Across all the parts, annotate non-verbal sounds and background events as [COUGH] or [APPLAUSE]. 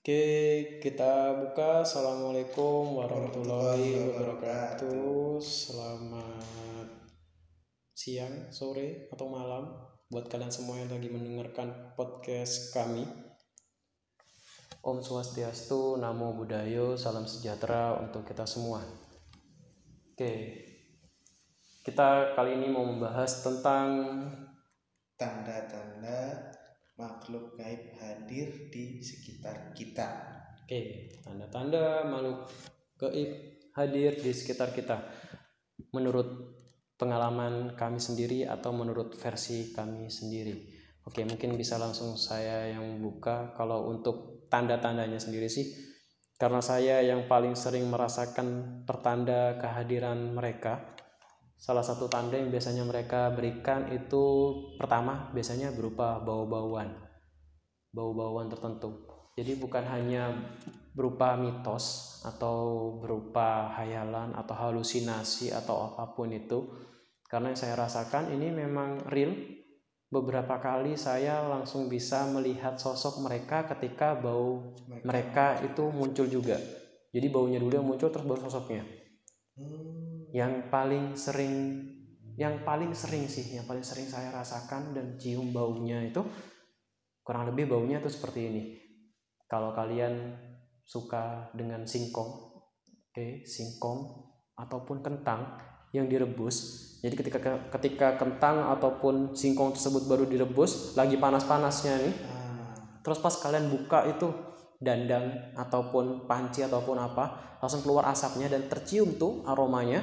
Oke, kita buka. Assalamualaikum warahmatullahi wabarakatuh. Selamat siang, sore, atau malam buat kalian semua yang lagi mendengarkan podcast kami. Om Swastiastu, Namo Buddhayo, salam sejahtera untuk kita semua. Oke, kita kali ini mau membahas tentang tanda-tanda makhluk gaib hadir di sekitar kita. Oke, tanda-tanda makhluk gaib hadir di sekitar kita. Menurut pengalaman kami sendiri atau menurut versi kami sendiri. Oke, mungkin bisa langsung saya yang buka. Kalau untuk tanda-tandanya sendiri sih, karena saya yang paling sering merasakan pertanda kehadiran mereka. Salah satu tanda yang biasanya mereka berikan itu pertama biasanya berupa bau-bauan. Bau-bauan tertentu. Jadi bukan hanya berupa mitos atau berupa hayalan atau halusinasi atau apa pun itu. Karena yang saya rasakan ini memang real. Beberapa kali saya langsung bisa melihat sosok mereka ketika bau mereka itu muncul juga. Jadi baunya dulu yang muncul terus baru sosoknya. Hmm yang paling sering yang paling sering sih yang paling sering saya rasakan dan cium baunya itu kurang lebih baunya tuh seperti ini kalau kalian suka dengan singkong oke okay, singkong ataupun kentang yang direbus jadi ketika ketika kentang ataupun singkong tersebut baru direbus lagi panas-panasnya nih ah. terus pas kalian buka itu dandang ataupun panci ataupun apa langsung keluar asapnya dan tercium tuh aromanya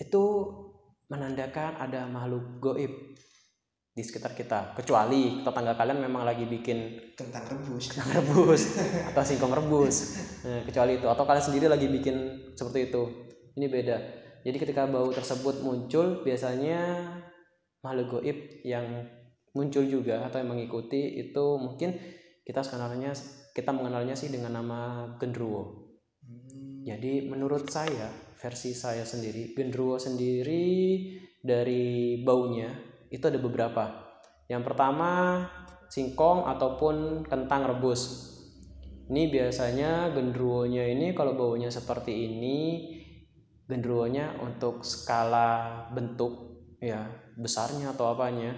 itu menandakan ada makhluk goib di sekitar kita. Kecuali tetangga kalian memang lagi bikin kentang rebus. kentang rebus atau singkong rebus. Nah, kecuali itu. Atau kalian sendiri lagi bikin seperti itu. Ini beda. Jadi ketika bau tersebut muncul biasanya makhluk goib yang muncul juga atau yang mengikuti itu mungkin kita sebenarnya kita mengenalnya sih dengan nama gendruwo. Hmm. Jadi menurut saya versi saya sendiri gendruwo sendiri dari baunya itu ada beberapa. Yang pertama singkong ataupun kentang rebus. Ini biasanya gendruwonya ini kalau baunya seperti ini gendruwonya untuk skala bentuk ya besarnya atau apanya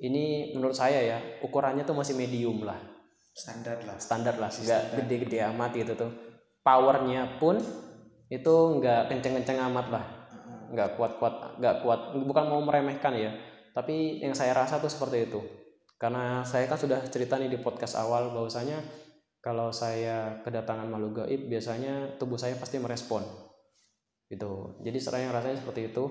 ini menurut saya ya ukurannya tuh masih medium lah standar lah. Standar lah nggak gede-gede amat gitu tuh. Powernya pun itu nggak kenceng-kenceng amat lah. Nggak kuat-kuat nggak kuat bukan mau meremehkan ya tapi yang saya rasa tuh seperti itu. Karena saya kan sudah cerita nih di podcast awal bahwasanya kalau saya kedatangan makhluk gaib biasanya tubuh saya pasti merespon. Gitu. Jadi saya rasanya seperti itu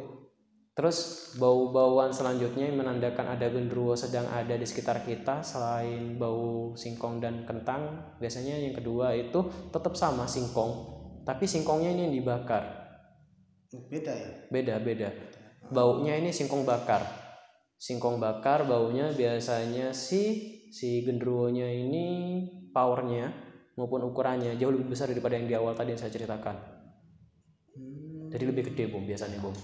Terus bau-bauan selanjutnya yang menandakan ada genderuwo sedang ada di sekitar kita selain bau singkong dan kentang, biasanya yang kedua itu tetap sama singkong, tapi singkongnya ini yang dibakar. Beda ya? Beda, beda. Baunya ini singkong bakar. Singkong bakar baunya biasanya si si genderuwonya ini powernya maupun ukurannya jauh lebih besar daripada yang di awal tadi yang saya ceritakan. Jadi lebih gede bom biasanya bom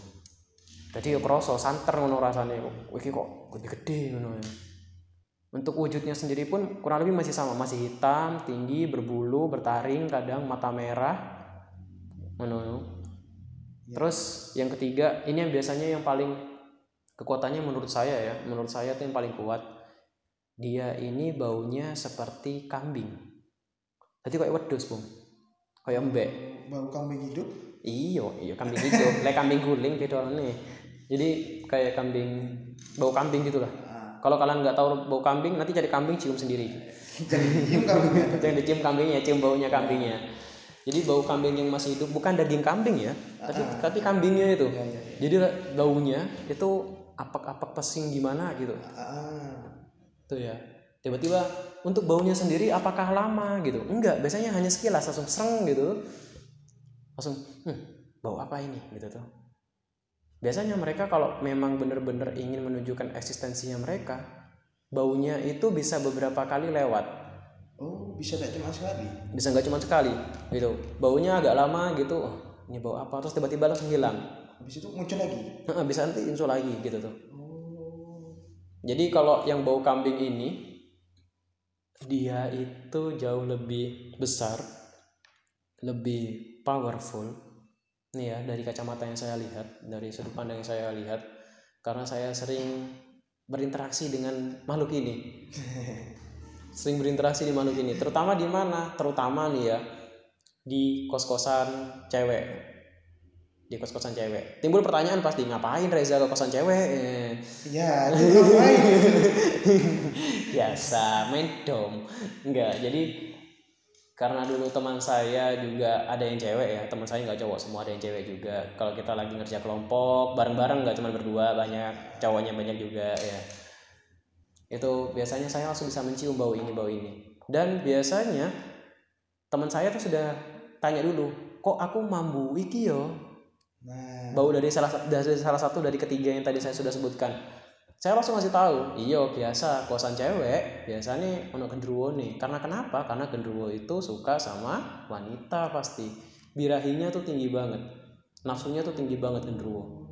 jadi ya kroso santer ngono rasane. Iki kok gede-gede ngono ya. Untuk wujudnya sendiri pun kurang lebih masih sama masih hitam tinggi berbulu bertaring kadang mata merah ngono. Ya. terus yang ketiga ini yang biasanya yang paling kekuatannya menurut saya ya menurut saya itu yang paling kuat. Dia ini baunya seperti kambing. Jadi kayak wedus bung. Kayak mbek. bau kambing hidup? Iyo iyo kambing hidup. Lek kambing guling beda nih jadi kayak kambing bau kambing gitulah. Ah. kalau kalian nggak tahu bau kambing nanti cari kambing cium sendiri. [LAUGHS] Cium kambingnya. [LAUGHS] Jangan dicium kambingnya cium baunya kambingnya. Jadi bau kambing yang masih hidup bukan daging kambing ya tapi ah. tapi kambingnya itu. Ya, ya, ya. jadi baunya itu apak-apak pesing gimana gitu. Ah. tuh ya. Tiba-tiba untuk baunya sendiri apakah lama gitu? Enggak biasanya hanya sekilas langsung sereng gitu. Langsung hmm, bau apa ini? gitu tuh Biasanya mereka kalau memang benar-benar ingin menunjukkan eksistensinya mereka, baunya itu bisa beberapa kali lewat. Oh, bisa nggak cuma sekali? Bisa nggak cuma sekali, gitu. Baunya agak lama gitu. Oh, ini bau apa? Terus tiba-tiba langsung hilang. Habis itu muncul lagi. bisa nanti muncul lagi gitu tuh. Oh. Jadi kalau yang bau kambing ini dia itu jauh lebih besar, lebih powerful. Nih ya, dari kacamata yang saya lihat, dari sudut pandang yang saya lihat, karena saya sering berinteraksi dengan makhluk ini. [LAUGHS] sering berinteraksi di makhluk ini, terutama di mana? Terutama nih ya, di kos-kosan cewek di kos-kosan cewek. Timbul pertanyaan pasti ngapain Reza ke kosan cewek? Ya, ngapain? [LAUGHS] Biasa main dom. Enggak, jadi karena dulu teman saya juga ada yang cewek ya teman saya nggak cowok semua ada yang cewek juga kalau kita lagi ngerja kelompok bareng-bareng nggak cuma berdua banyak cowoknya banyak juga ya itu biasanya saya langsung bisa mencium bau ini bau ini dan biasanya teman saya tuh sudah tanya dulu kok aku mambu iki yo Nah. Bau dari salah dari salah satu dari ketiga yang tadi saya sudah sebutkan. Saya langsung ngasih tahu, iyo biasa kosan cewek biasanya ono gendruwo nih. Karena kenapa? Karena gendruwo itu suka sama wanita pasti. Birahinya tuh tinggi banget. Nafsunya tuh tinggi banget gendruwo.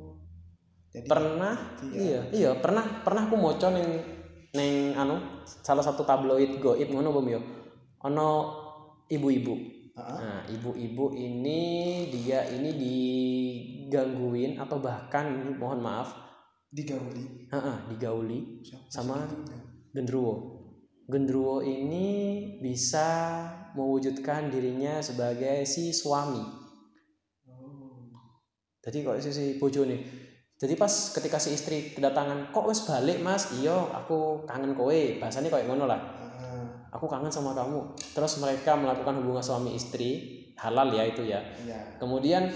Jadi, pernah iya. iya iya pernah pernah aku mocon neng neng anu salah satu tabloid goib ngono bom yo ono ibu-ibu Nah, ibu-ibu ini dia ini digangguin atau bahkan mohon maaf digauli. Uh, digauli Siapa sama gendruwo. Gendruwo ini bisa mewujudkan dirinya sebagai si suami. Oh. Jadi kok si, si bojo nih. Jadi pas ketika si istri kedatangan, kok wes balik mas? Iyo, aku kangen kowe. Bahasanya kayak ngono lah aku kangen sama kamu terus mereka melakukan hubungan suami istri halal ya itu ya, ya. kemudian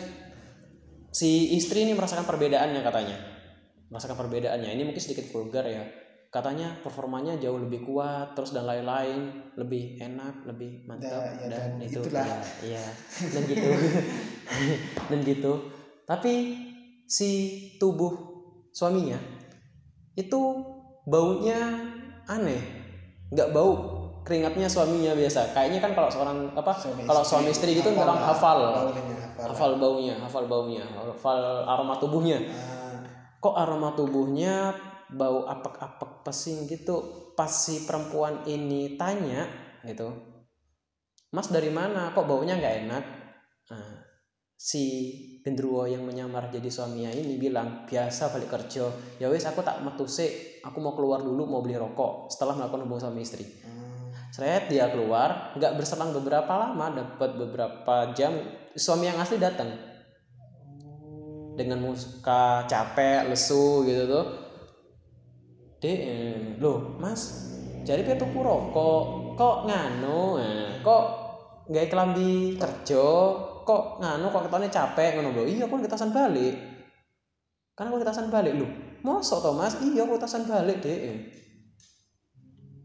si istri ini merasakan perbedaannya katanya merasakan perbedaannya. Ini mungkin sedikit vulgar ya. Katanya performanya jauh lebih kuat terus dan lain-lain lebih enak lebih mantap da, ya, dan, dan itu. itulah. ya, ya [LAUGHS] dan gitu. [LAUGHS] Dan gitu. Tapi si tubuh suaminya itu baunya aneh. Nggak bau keringatnya suaminya biasa. Kayaknya kan kalau seorang apa suami kalau suami istri gitu hafal, hafal, hafal baunya, hafal baunya, hafal aroma tubuhnya. Ah. Kok aroma tubuhnya bau apek-apek pesing gitu. Pas si perempuan ini tanya gitu, Mas dari mana? Kok baunya nggak enak? Nah, si gendruwo yang menyamar jadi suaminya ini bilang biasa balik kerja ya wes aku tak metu aku mau keluar dulu mau beli rokok setelah melakukan hubungan suami istri hmm Seret dia keluar, nggak berselang beberapa lama, dapat beberapa jam, suami yang asli datang dengan muka capek, lesu gitu tuh. Dek, eh, loh mas, jadi tuh rokok, kok nganu, eh, kok nggak kelambi kerja, kok nganu, kok ketone capek ngono loh. Iya, kok kita balik. Karena kok kita balik loh. Mosok toh mas, iya kok kita balik deh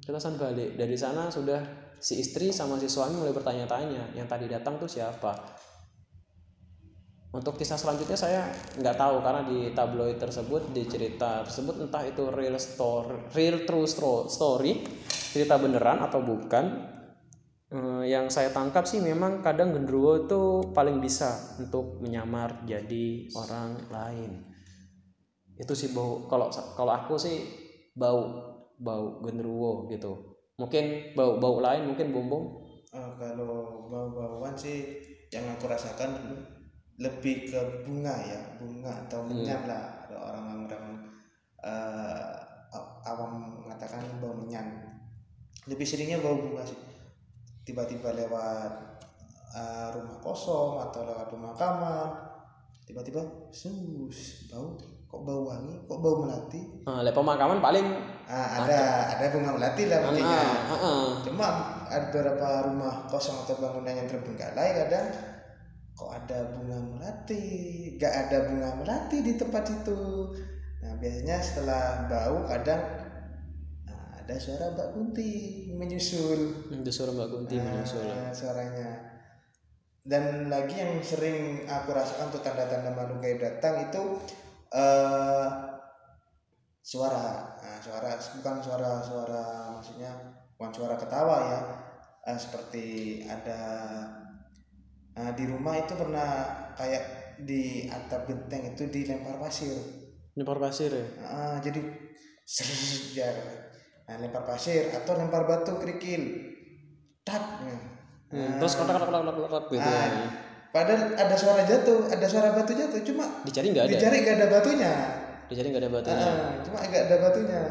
Ketasan balik dari sana sudah si istri sama si suami mulai bertanya-tanya yang tadi datang tuh siapa untuk kisah selanjutnya saya nggak tahu karena di tabloid tersebut di cerita tersebut entah itu real story real true story cerita beneran atau bukan eh, yang saya tangkap sih memang kadang gendruwo itu paling bisa untuk menyamar jadi orang lain. Itu sih bau kalau kalau aku sih bau bau genderuwo gitu. Mungkin bau bau lain mungkin bumbung. Uh, kalau bau bauan sih yang aku rasakan lebih ke bunga ya bunga atau menyan hmm. lah. Ada orang-orang uh, awam mengatakan bau menyan lebih seringnya bau bunga sih. Tiba-tiba lewat uh, rumah kosong atau lewat rumah kamar tiba-tiba sus bau. Kok bau wangi? Kok bau melati? Ah, lek pemakaman paling ah, ada, ada. ada bunga melati lah buktinya ah, ah, ah. cuma ada beberapa rumah kosong atau bangunan yang terbengkalai kadang kok ada bunga melati? Gak ada bunga melati di tempat itu. Nah biasanya setelah bau kadang nah, ada suara Mbak Kunti menyusul. Ada suara Mbak Kunti nah, menyusul. suaranya. Dan lagi yang sering aku rasakan untuk tanda-tanda makhluk gaib datang itu uh, suara. Nah, suara bukan suara suara maksudnya bukan suara ketawa ya. Uh, seperti ada uh, di rumah itu pernah kayak di atap genteng itu dilempar pasir. Lempar pasir ya? Uh, jadi ya nah, lempar pasir atau lempar batu kerikil. Tak. Nah. Hmm, terus kotak kotak kotak kotak gitu Nah, ya. padahal ada suara jatuh ada suara batu jatuh cuma dicari nggak ada? dicari nggak ada batunya. Dicari nggak ada batunya. Ah, cuma nggak ada batunya.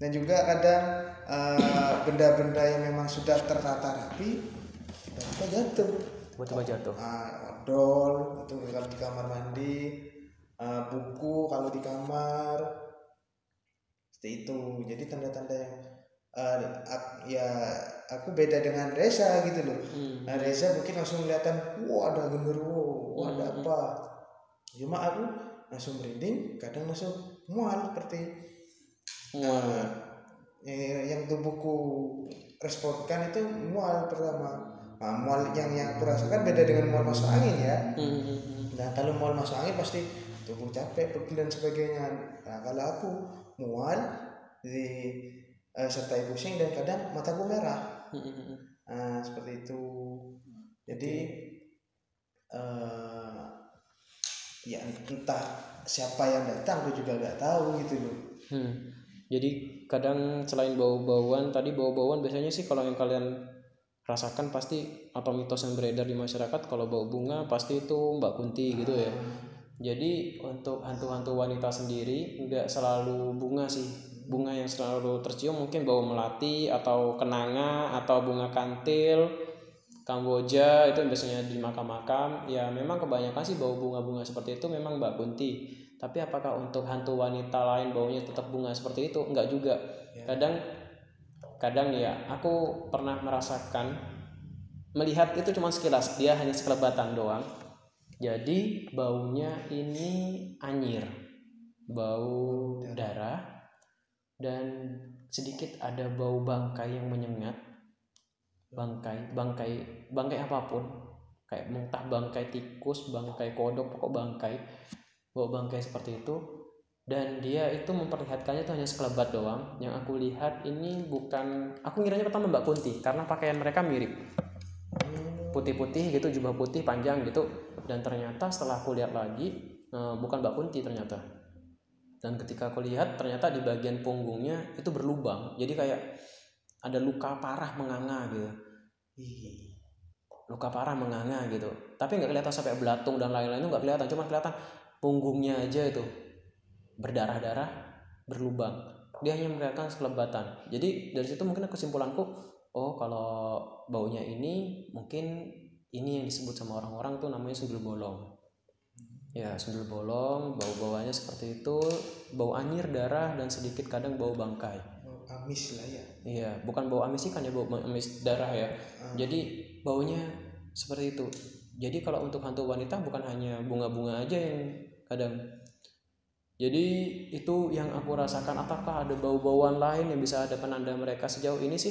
Dan juga kadang eh, benda-benda yang memang sudah tertata rapi tiba-tiba jatuh tiba-tiba jatuh? Ah, odol itu kalau di kamar mandi. Ah, buku kalau di kamar. Seperti itu. Jadi tanda-tanda yang ak- ya aku beda dengan Reza gitu loh. Hmm. nah, Reza mungkin langsung kelihatan wah ada genderuwo wah ada Hmm. apa? Cuma aku langsung merinding kadang langsung mual seperti Wah. eh, yang tubuhku responkan itu mual pertama nah, mual yang yang aku rasakan beda dengan mual masuk angin ya Hmm. Nah kalau mual masuk angin pasti tubuh capek, pegel dan sebagainya. Nah kalau aku mual di eh, sertai pusing dan kadang mataku merah. Hmm. Nah seperti itu. Jadi eh ya entah siapa yang datang aku juga nggak tahu gitu loh. Hmm. Jadi kadang selain bau-bauan tadi bau-bauan biasanya sih kalau yang kalian rasakan pasti atau mitos yang beredar di masyarakat kalau bau bunga pasti itu Mbak Kunti gitu ya. Jadi untuk hantu-hantu wanita sendiri nggak selalu bunga sih. Bunga yang selalu tercium mungkin bau melati atau kenanga atau bunga kantil, Kamboja itu biasanya di makam-makam. Ya memang kebanyakan sih bau bunga-bunga seperti itu memang Mbak Kunti. Tapi apakah untuk hantu wanita lain baunya tetap bunga seperti itu? Enggak juga. Ya. Kadang kadang ya aku pernah merasakan melihat itu cuma sekilas dia hanya sekelebatan doang. Jadi baunya ini anyir. Bau darah dan sedikit ada bau bangkai yang menyengat. Bangkai bangkai bangkai apa pun. Kayak mentah bangkai tikus bangkai kodok pokok bangkai. Bau bangkai seperti itu dan dia itu memperlihatkannya itu hanya sekelebat doang. Yang aku lihat ini bukan aku ngiranya pertama Mbak Kunti karena pakaian mereka mirip. Putih-putih gitu jubah putih panjang gitu. Dan ternyata setelah aku lihat lagi eh, bukan Mbak Kunti ternyata. Dan ketika aku lihat ternyata di bagian punggungnya itu berlubang. Jadi kayak ada luka parah menganga gitu. Luka parah menganga gitu. Tapi nggak kelihatan sampai belatung dan lain-lain itu nggak kelihatan cuma kelihatan punggungnya aja itu berdarah-darah berlubang. Dia hanya memperlihatkan sekelebatan. Jadi dari situ mungkin kesimpulanku oh kalau baunya ini mungkin ini yang disebut sama orang-orang tuh namanya sundul bolong. Ya sundul bolong bau bauannya seperti itu bau anyir darah dan sedikit kadang bau bangkai. Oh, amis lah ya. iya bukan bau amis ikan ya bau amis darah ya. Ah, jadi baunya seperti itu. Jadi kalau untuk hantu wanita bukan hanya bunga-bunga aja yang kadang jadi itu yang aku rasakan apakah ada bau-bauan lain yang bisa ada penanda mereka sejauh ini sih?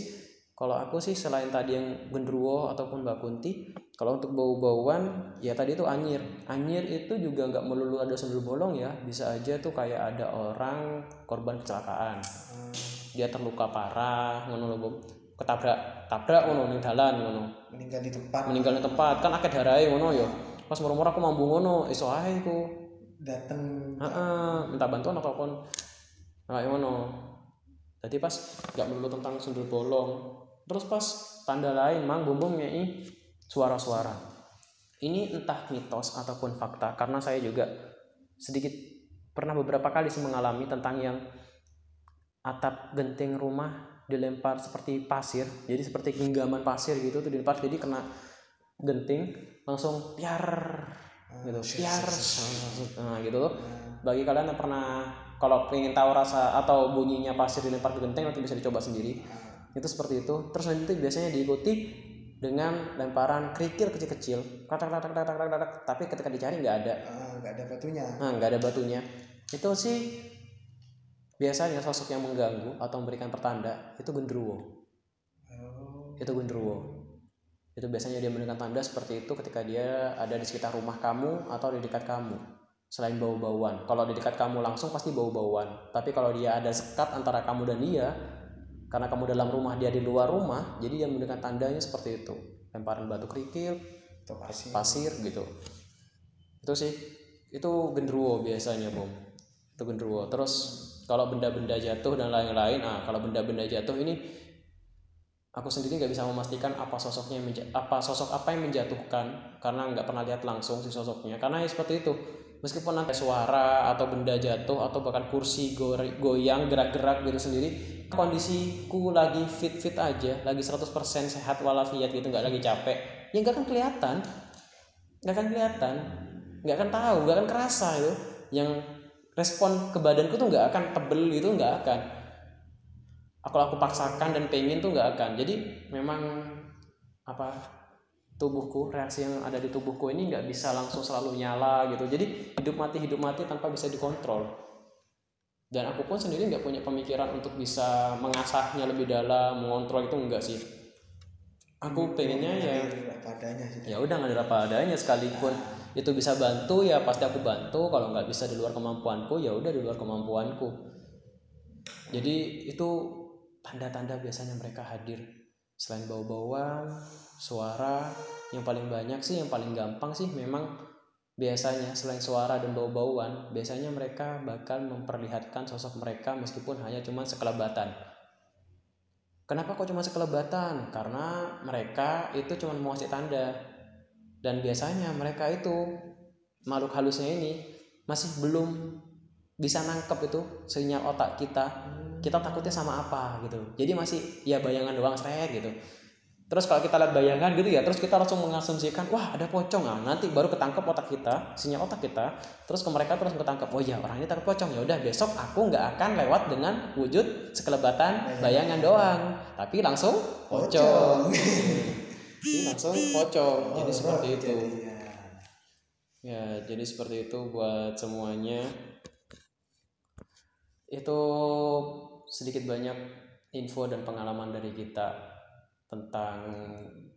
Kalau aku sih selain tadi yang genderuwo ataupun mbak kunti kalau untuk bau-bauan ya tadi itu anyir. Anyir itu juga nggak melulu ada sundul bolong ya. Bisa aja tuh kayak ada orang korban kecelakaan. Dia terluka parah ngono ketabrak tabrak ngono ning dalan ngono. Meninggal di tempat. Meninggal di tempat. Kan akeh darahe ngono ya. Pas murmur aku mambu ngono iso ae iku datang heeh minta bantuan ataupun kayak ngono. Jadi pas nggak melulu tentang sundul bolong terus pas tanda lain mang bumbung ngei suara-suara. Ini entah mitos ataupun fakta karena saya juga sedikit pernah beberapa kali sih mengalami tentang yang atap genting rumah dilempar seperti pasir. Jadi seperti genggaman pasir gitu tuh dilempar jadi kena genting langsung piar gitu. piar nah gitu loh. Bagi kalian yang pernah kalau ingin tahu rasa atau bunyinya pasir dilempar ke genteng nanti bisa dicoba sendiri. Itu seperti itu. Terus nanti biasanya diikuti dengan lemparan kerikil kecil-kecil. Tapi ketika dicari nggak ada. Ah, nggak ada batunya. Nah nggak ada batunya. Itu sih biasanya sosok yang mengganggu atau memberikan pertanda itu genderuwo oh, itu genderuwo itu biasanya dia memberikan tanda seperti itu ketika dia ada di sekitar rumah kamu atau di dekat kamu selain bau-bauan. Kalau di dekat kamu langsung pasti bau-bauan tapi kalau dia ada sekat antara kamu dan dia karena kamu dalam rumah dia di luar rumah jadi dia memberikan tandanya seperti itu. Lemparan batu kerikil atau pasir. pasir gitu. Itu sih itu genderuwo biasanya bom itu genderuwo. Terus kalau benda-benda jatuh dan lain-lain ah kalau benda-benda jatuh ini aku sendiri nggak bisa memastikan apa sosoknya apa sosok apa yang menjatuhkan karena nggak pernah lihat langsung si sosoknya. Karena ya seperti itu. Meskipun nanti suara atau benda jatuh atau bahkan kursi goyang gerak-gerak gitu sendiri kondisiku lagi fit-fit aja lagi 100% sehat walafiat gitu nggak lagi capek ya nggak akan kelihatan. Nggak akan kelihatan. Nggak akan tahu nggak akan kerasa itu. Yang respon ke badanku tuh nggak akan tebel gitu nggak akan kalau aku paksakan dan pengen tuh nggak akan. Jadi memang apa tubuhku reaksi yang ada di tubuhku ini nggak bisa langsung selalu nyala gitu. Jadi hidup mati hidup mati tanpa bisa dikontrol. Dan aku pun sendiri nggak punya pemikiran untuk bisa mengasahnya lebih dalam mengontrol itu enggak sih. Aku pengennya ya ya udah nggak ada apa adanya sekalipun itu bisa bantu ya pasti aku bantu. Kalau nggak bisa di luar kemampuanku ya udah di luar kemampuanku. Jadi itu tanda-tanda biasanya mereka hadir. Selain bau-bauan suara yang paling banyak sih yang paling gampang sih memang biasanya selain suara dan bau-bauan biasanya mereka bakal memperlihatkan sosok mereka meskipun hanya cuma sekelebatan. Kenapa kok cuma sekelebatan? Karena mereka itu cuma mau kasih tanda. Dan biasanya mereka itu makhluk halusnya ini masih belum bisa nangkep itu sinyal otak kita kita takutnya sama apa gitu. Jadi masih ya bayangan doang seret gitu. Terus kalau kita lihat bayangan gitu ya terus kita langsung mengasumsikan wah ada pocong ah nanti baru ketangkep otak kita sinyal otak kita terus ke mereka terus ketangkep. Oh ya orang ini takut pocong. Ya udah besok aku nggak akan lewat dengan wujud sekelebatan bayangan. doang. Tapi langsung pocong. [LAUGHS] Jadi langsung pocong. Jadi oh, seperti itu. ya jadi seperti itu buat semuanya. Itu sedikit banyak info dan pengalaman dari kita tentang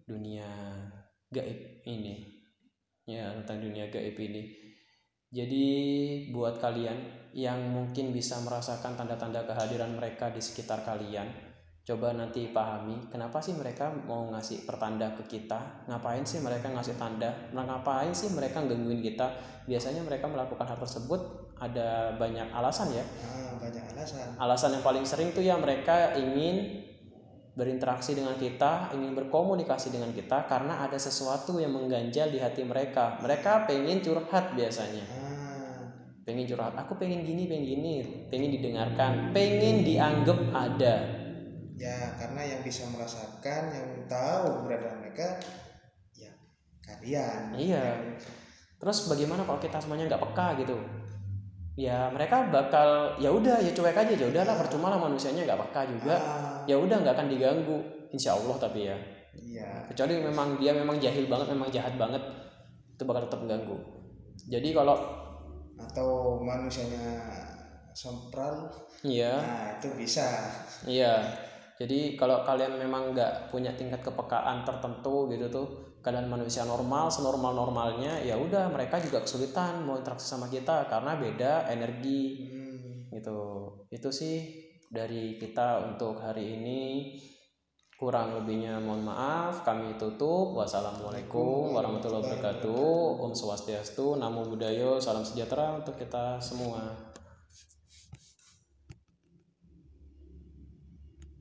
dunia gaib ini. Ya tentang dunia gaib ini. Jadi buat kalian yang mungkin bisa merasakan tanda-tanda kehadiran mereka di sekitar kalian coba nanti pahami kenapa sih mereka mau ngasih pertanda ke kita? Ngapain sih mereka ngasih tanda? Nah, ngapain sih mereka gangguin kita? Biasanya mereka melakukan hal tersebut ada banyak alasan ya. Ah, banyak alasan. Alasan yang paling sering tuh ya mereka ingin berinteraksi dengan kita ingin berkomunikasi dengan kita karena ada sesuatu yang mengganjal di hati mereka. Mereka pengen curhat biasanya. Ah. pengen curhat aku pengen gini pengen gini. Pengen didengarkan pengen dianggap ada. Ya karena yang bisa merasakan yang tahu keberadaan mereka ya kalian. Iya. Terus bagaimana kalau kita semuanya nggak peka gitu ya mereka bakal ya udah ya cuek aja ya udahlah percuma lah manusianya nggak peka juga. Ah. ya udah nggak akan diganggu. Insya Allah tapi ya. Iya. kecuali memang dia memang jahil banget memang jahat banget itu bakal tetap mengganggu jadi kalau atau manusianya sempral iya. nah itu bisa. Iya. Jadi kalau kalian memang nggak punya tingkat kepekaan tertentu gitu tuh kalian manusia normal senormal normalnya ya udah mereka juga kesulitan mau interaksi sama kita karena beda energi. Hmm. gitu. Itu sih dari kita untuk hari ini. Kurang lebihnya mohon maaf. Kami tutup. Wassalamualaikum warahmatullahi wabarakatuh. om swastiastu namo buddhayo salam sejahtera untuk kita semua